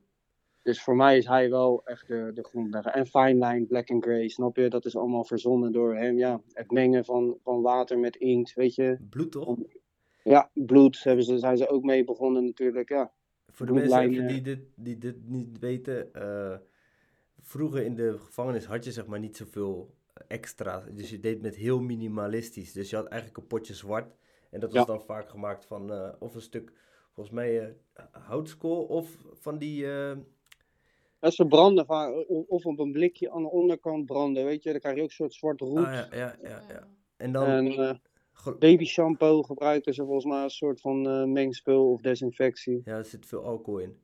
Dus voor mij is hij wel echt de, de grondlegger. En Fine Line, Black and Grey, snap je? Dat is allemaal verzonnen door hem. Ja, het mengen van, van water met inkt, weet je? Bloed toch? Ja, bloed hebben ze, zijn ze ook mee begonnen natuurlijk, ja. Voor de mensen bloedlijnen. die dit, die dit niet weten. eh, vroeger in de gevangenis had je zeg maar niet zoveel extra. Dus je deed met heel minimalistisch. Dus je had eigenlijk een potje zwart. En dat was Ja. dan vaak gemaakt van eh, of een stuk, volgens mij, eh, houtskool of van die... Als ze branden, of op een blikje aan de onderkant branden, weet je? Dan krijg je ook een soort zwart roet. ah, ja, ja, ja, ja. En dan... En eh, baby shampoo gebruikten ze volgens mij als soort van eh, mengspul of desinfectie. Ja, er zit veel alcohol in.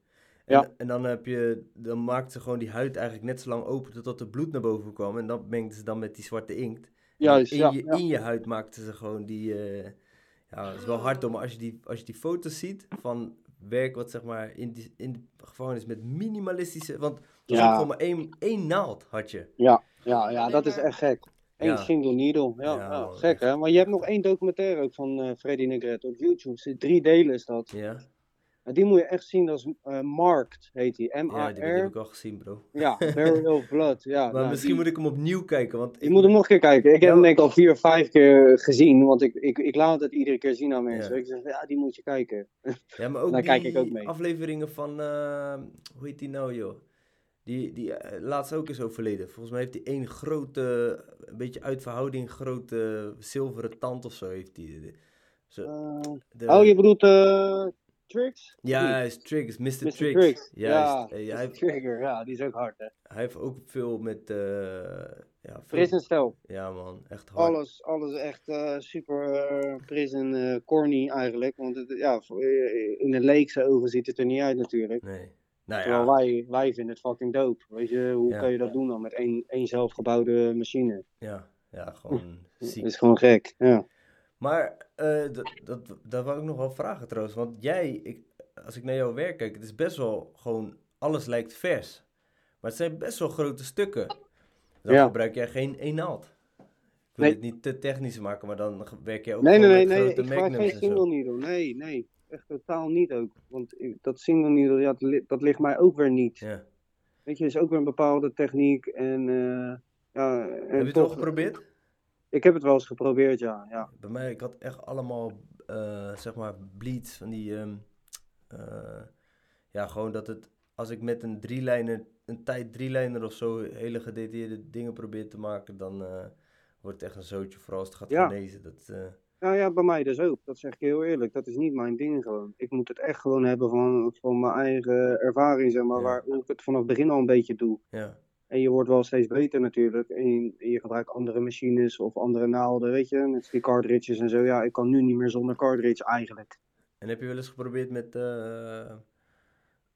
En, Ja. en dan heb je, dan maakten ze gewoon die huid eigenlijk net zo lang open totdat er bloed naar boven kwam. En dat mengden ze dan met die zwarte inkt. Juist, in, ja, je, ja. in je huid maakten ze gewoon die, eh, ja, het is wel hard hoor, maar als je die, als je die foto's ziet van werk wat zeg maar in, die, in de gevangenis met minimalistische, want er was Ja. gewoon maar één, één naald had je. Ja, ja, ja dat is echt gek. Eén Ja. single needle. Ja, Ja, man, gek hè. Maar je hebt nog één documentaire ook van eh Freddy Negrete op YouTube. Drie delen is dat. Ja. En die moet je echt zien als eh, Marked, heet die. Ja, die, die heb ik al gezien, bro. Ja, Barrel of Blood. Ja, Maar nou, misschien die- moet ik hem opnieuw kijken, want Je ik- moet hem nog een keer kijken. Ik heb hem denk ik al vier of vijf keer gezien, want ik, ik, ik laat het iedere keer zien aan mensen. Ja. Ik zeg, ja, die moet je kijken. Ja, maar ook Daar die kijk ik ook mee. afleveringen van, eh, hoe heet die nou, joh? Die, die eh, laatst ook is overleden. Volgens mij heeft hij één grote, een beetje uit verhouding, grote zilveren tand of zo heeft hij. Zo, Eh, de- oh, je bedoelt Tricks? Is Triggs, Mr. Mr. Triggs. Triggs. Juist. Ja, hij, Trigger. Ja, die is ook hard, hè. hij heeft ook veel met, eh ja, veel, Prison Stijl. ja man, echt hard. Alles, alles echt eh, super eh, prison corny eigenlijk. Want het, ja, in de leekse ogen ziet het er niet uit natuurlijk. Nee. Nou Terwijl ja, wij, wij vinden het fucking dope. Weet je, hoe Ja. kan je dat doen dan met één, één zelfgebouwde machine? ja, ja, gewoon Dat ziek. is gewoon gek, ja. Maar eh, dat, dat, wou ik nog wel vragen trouwens. Want jij, ik, als ik naar jouw werk kijk, het is best wel gewoon, alles lijkt vers. Maar het zijn best wel grote stukken. Dan Ja. gebruik jij geen één naald. Ik wil Nee. het niet te technisch maken, maar dan werk jij ook Nee, nee, nee, nee. grote Ik gebruik magnums geen single needle. Nee, nee. Echt totaal niet ook. Want ik- dat single needle, ja, dat, dat ligt mij ook weer niet. Ja. Weet je, is ook weer een bepaalde techniek. En, eh, ja, en Heb je het toch, wel geprobeerd? Ik heb het wel eens geprobeerd, ja. ja. Bij mij, ik had echt allemaal, eh, zeg maar, bleeds van die, ehm, eh, ja, gewoon dat het, als ik met een drielijner, een tijd drielijner of zo, hele gedetailleerde dingen probeer te maken, dan eh, wordt het echt een zootje, vooral als het gaat Ja. genezen. Dat, Nou ja, bij mij dus ook. Dat zeg ik heel eerlijk. Dat is niet mijn ding gewoon. Ik moet het echt gewoon hebben van, van mijn eigen ervaring, zeg maar. Ja. Waar, hoe ik het vanaf het begin al een beetje doe. ja, En je wordt wel steeds beter natuurlijk. En je, gebruikt andere machines of andere naalden, weet je. Net als die cartridges en zo. Ja, ik kan nu niet meer zonder cartridge eigenlijk. en heb je wel eens geprobeerd met eh,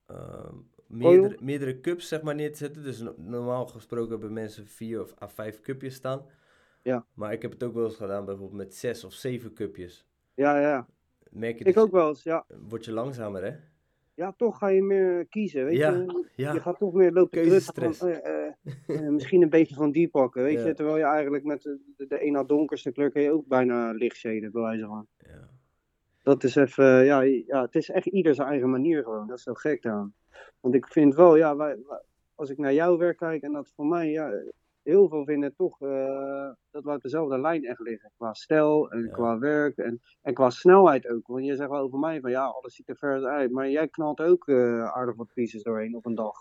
eh, meerdere, meerdere cups, zeg maar, neer te zetten? Dus no- normaal gesproken hebben mensen vier of à vijf cupjes staan. Ja. Maar ik heb het ook wel eens gedaan, bijvoorbeeld met zes of zeven cupjes. Ja, ja. Merk je Ik dus- ook wel eens, ja. Word je langzamer, hè? Ja, toch ga je meer kiezen, weet Ja, je. ja. Je gaat toch meer lopen Keuzestress. drukken van, eh, eh, eh, misschien een beetje van die pakken, weet Ja. je. Terwijl je eigenlijk met de, de, na donkerste kleur kun je ook bijna licht shaden, bij wijze van. Ja. Dat is even, ja, ja, het is echt ieder zijn eigen manier gewoon. Dat is zo gek aan. Want ik vind wel, ja, wij, wij- als ik naar jouw werk kijk en dat voor mij, ja, heel veel vinden toch eh, dat we op dezelfde lijn echt liggen. Qua stijl en Ja. qua werk en, en qua snelheid ook. Want je zegt wel over mij van, ja, alles ziet er vers uit. Maar jij knalt ook eh, aardig wat pieces doorheen op een dag.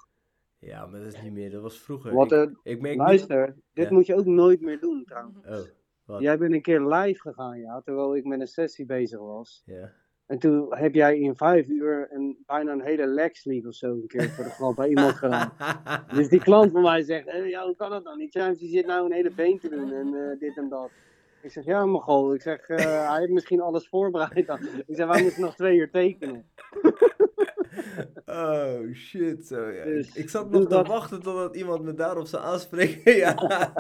ja, maar dat is niet meer. Dat was vroeger. Wat, ik, ik merk Luister, dit Ja. moet je ook nooit meer doen trouwens. Oh? Jij bent een keer live gegaan, ja, terwijl ik met een sessie bezig was. Ja. En toen heb jij in vijf uur een, bijna een hele leg sleeve of zo een keer voor de grap bij iemand gedaan. Dus die klant van mij zegt, eh, ja, hoe kan dat dan? Die James die zit nou een hele been te doen en eh, dit en dat. Ik zeg, ja, Mogol. Ik zeg, eh, hij heeft misschien alles voorbereid. Dan. Ik zeg, wij moeten nog twee uur tekenen. Oh shit, zo ja. Dus ik, zat nog te dat. wachten totdat iemand me daarop zou aanspreken. ja.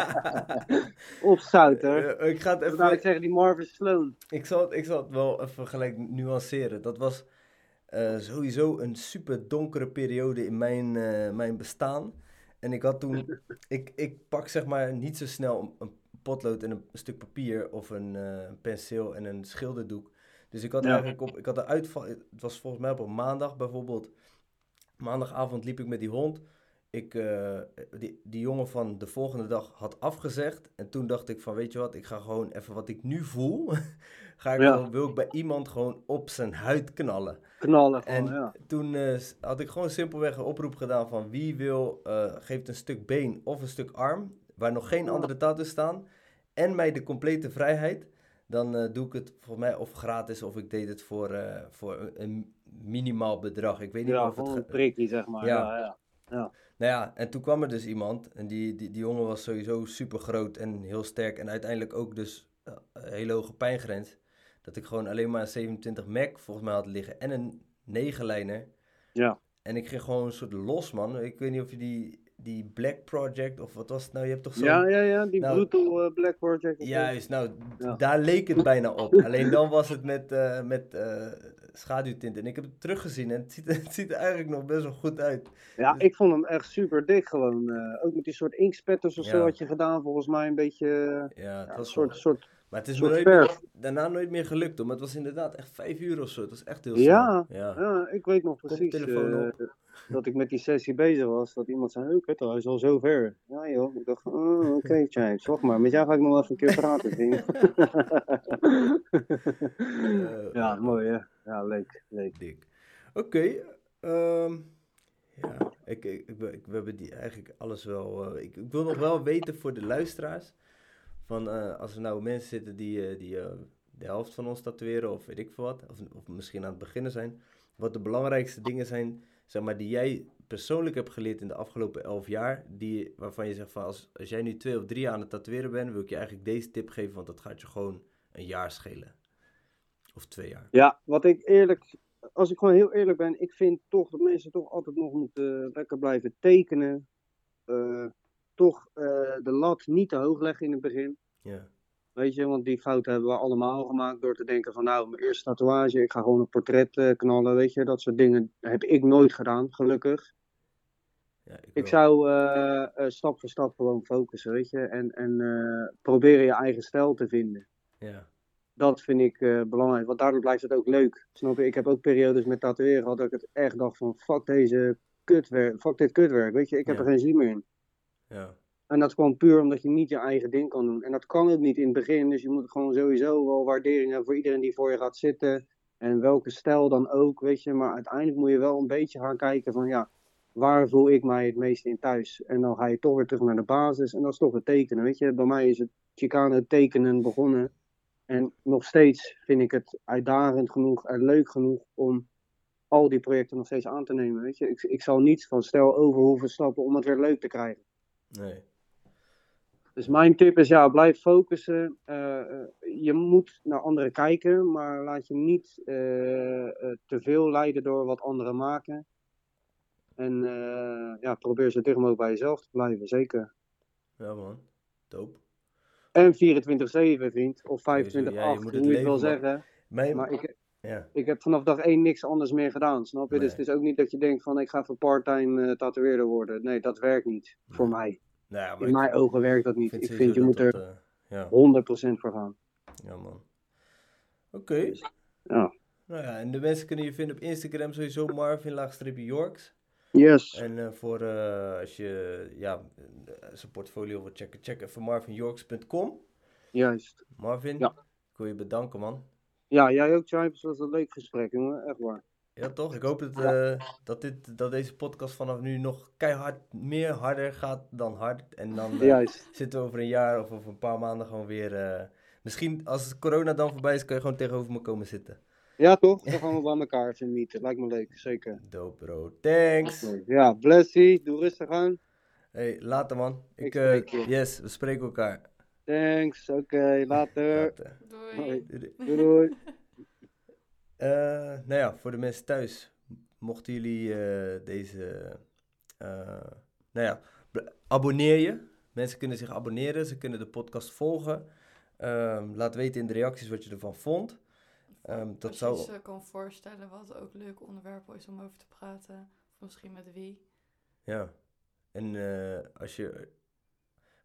Op. Eh, ik ga het even. ik zeggen, die Marvin Sloan. Ik zal, het, ik zal het wel even gelijk nuanceren. Dat was eh, sowieso een super donkere periode in mijn, eh, mijn bestaan. En ik had toen, ik, ik pak zeg maar niet zo snel een, een potlood en een, stuk papier of een eh, penseel en een schilderdoek. Dus ik had Ja. eigenlijk op, ik had een uitval, het was volgens mij op een maandag bijvoorbeeld. Maandagavond liep ik met die hond. Ik, eh, die, die jongen van de volgende dag had afgezegd. En toen dacht ik van, weet je wat, ik ga gewoon even wat ik nu voel. ga ik Ja. wil ik bij iemand gewoon op zijn huid knallen. Knallen gewoon, En ja. toen eh, had ik gewoon simpelweg een oproep gedaan van wie wil, eh, geeft een stuk been of een stuk arm, waar nog geen andere tattoos staan, en mij de complete vrijheid. Dan eh, doe ik het volgens mij of gratis of ik deed het voor, eh, voor een, een minimaal bedrag. Ik weet niet Ja, of het... een prikkie, zeg maar. Ja. Ja, ja. nou ja, en toen kwam er dus iemand. En die, die, die jongen was sowieso super groot en heel sterk. En uiteindelijk ook dus eh, een hele hoge pijngrens. Dat ik gewoon alleen maar een 27 Mac volgens mij had liggen. En een 9-lijner. Ja. En ik ging gewoon een soort los, man. Ik weet niet of je die, die Black Project of wat was het nou? Je hebt toch zo'n... Ja, ja, ja, die Nou, Brutal eh, Black Project. Juist, nou, Ja. daar leek het bijna op. Alleen dan was het met, eh met eh, schaduwtinten. En ik heb het teruggezien en het ziet, het ziet er eigenlijk nog best wel goed uit. Ja, ik vond hem echt super dik gewoon. ook met die soort inkspetters of zo had je gedaan, volgens mij een beetje. Ja, het een soort, wel- soort Maar het is me nooit, daarna nooit meer gelukt, hoor. Maar het was inderdaad echt vijf uur of zo. Het was echt heel snel. Ja. Ja, ik weet nog precies eh, dat ik met die sessie bezig was. Dat iemand zei, oh, hij is al zo ver. Ja joh, ik dacht, oh, oké James, wacht maar. Met jou ga ik nog wel even een keer praten, ja, mooi hè. Ja, leuk, leuk. Dik. Oké. ehm, ja, ik, ik, ik, ik- we hebben die eigenlijk alles wel. eh, ik, ik wil nog wel weten voor de luisteraars. Van eh, als er nou mensen zitten die, eh, die eh, de helft van ons tatoeëren, of weet ik veel wat, of, of misschien aan het beginnen zijn. Wat de belangrijkste dingen zijn, zeg maar, die jij persoonlijk hebt geleerd in de afgelopen elf jaar. Die, waarvan je zegt van als, als jij nu twee of drie aan het tatoeëren bent, wil ik je eigenlijk deze tip geven, want dat gaat je gewoon een jaar schelen. Of twee jaar. Ja, wat ik eerlijk, als ik gewoon heel eerlijk ben, ik vind toch dat mensen toch altijd nog moeten lekker blijven tekenen. Toch eh, de lat niet te hoog leggen in het begin. Ja. Weet je, want die fout hebben we allemaal gemaakt door te denken van nou, mijn eerste tatoeage, ik ga gewoon een portret eh, knallen, weet je. Dat soort dingen heb ik nooit gedaan, gelukkig. Ja, ik Ik zou eh, stap voor stap gewoon focussen, weet je. En, en proberen je eigen stijl te vinden. Ja. Dat vind ik belangrijk, want daardoor blijft het ook leuk. Snap je? Ik heb ook periodes met tatoeëren gehad dat ik het echt dacht van fuck deze kutwerk, fuck dit kutwerk, weet je. Ik heb Ja. er geen zin meer in. Ja. En dat kwam puur omdat je niet je eigen ding kan doen. En dat kan ook niet in het begin. Dus je moet gewoon sowieso wel waardering hebben voor iedereen die voor je gaat zitten. En welke stijl dan ook, weet je. Maar uiteindelijk moet je wel een beetje gaan kijken van ja, waar voel ik mij het meest in thuis? En dan ga je toch weer terug naar de basis. En dat is toch het tekenen, weet je. Bij mij is het Chicano tekenen begonnen. En nog steeds vind ik het uitdagend genoeg en leuk genoeg om al die projecten nog steeds aan te nemen, weet je. Ik, ik zal niet van stijl over hoeven stappen om het weer leuk te krijgen. Nee. Dus mijn tip is ja, blijf focussen. Eh, eh, je moet naar anderen kijken, maar laat je niet eh, te veel leiden door wat anderen maken. En ja, probeer zo dicht mogelijk bij jezelf te blijven, zeker. Ja, man. Dope. En 24-7, vriend. Of 25-8, Ja, je moet hoe je het wil zeggen. Maar ik, ja. ik heb vanaf dag 1 niks anders meer gedaan, snap je? Dus het is ook niet dat je denkt van ik ga even part-time eh, tatoeëerder worden. Nee, dat werkt niet. Voor mij. Nou maar In mijn ogen werkt dat niet. Ik vind je dat moet er eh, ja, 100% voor gaan. ja, man. Oké. Ja. Nou ja, en de mensen kunnen je vinden op Instagram sowieso Marvin laagstreepje Yorks. Yes. En eh, voor als je ja, zijn portfolio wil checken, check even marvinyorks.com. Juist. Marvin, Ja. ik wil je bedanken, man. Ja, jij ook, Chipes. Het was een leuk gesprek, jongen. Echt waar. Ja, toch? Ik hoop dat, eh, dat, dit, dat deze podcast vanaf nu nog keihard meer harder gaat dan hard. En dan eh, zitten we over een jaar of over een paar maanden gewoon weer... eh, misschien als corona dan voorbij is, kan je gewoon tegenover me komen zitten. Ja, toch? Dan gaan we bij elkaar even meeten. Lijkt me leuk, zeker. Dope, bro. Thanks. Ja, blessie. Doe rustig aan. Hey, later, man. Ik, Ik yes, we spreken elkaar. Thanks. Oké, later. Later. Doei. Doei, doei. Doei doei. Eh, nou ja, voor de mensen thuis, mochten jullie eh, deze, eh, nou ja, abonneer je. Mensen kunnen zich abonneren, ze kunnen de podcast volgen. Ehm, laat weten in de reacties wat je ervan vond. Ehm, dat Als zou, je ze kan voorstellen wat ook een leuk onderwerp is om over te praten. Of misschien met wie. ja. En eh, als je,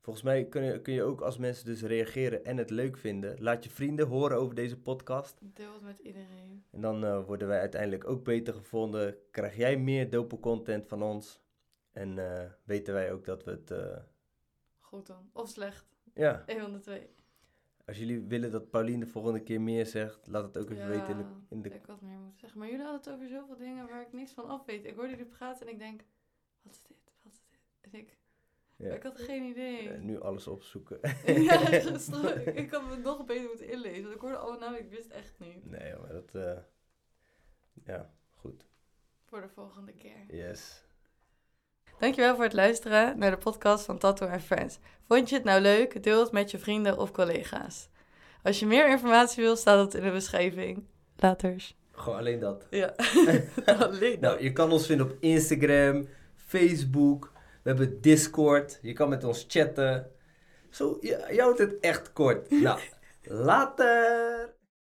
volgens mij kun je, kun je ook als mensen dus reageren en het leuk vinden, laat je vrienden horen over deze podcast. Deel het met iedereen. En dan eh, worden wij uiteindelijk ook beter gevonden. Krijg jij meer dope content van ons. En eh, weten wij ook dat we het... eh, Goed dan. Of slecht. ja, Een van de twee. als jullie willen dat Pauline de volgende keer meer zegt, laat het ook even weten in de... In de ik had meer moeten zeggen. Maar jullie hadden het over zoveel dingen waar ik niks van af weet. Ik hoorde jullie praten en ik denk, wat is dit? Wat is dit? En ik, ja, ik had geen idee. eh, nu alles opzoeken. ja, ik, had me nog beter moeten inlezen. Want ik hoorde alle namen, ik wist echt niet. nee, maar dat... eh, ja, goed. Voor de volgende keer. Yes. Dankjewel voor het luisteren naar de podcast van Tattoo and Friends. Vond je het nou leuk? Deel het met je vrienden of collega's. Als je meer informatie wil, staat het in de beschrijving. Laters. Gewoon alleen dat. Ja. Alleen Nou, je kan ons vinden op Instagram, Facebook. We hebben Discord. Je kan met ons chatten. Zo, je, houdt het echt kort. Nou, later!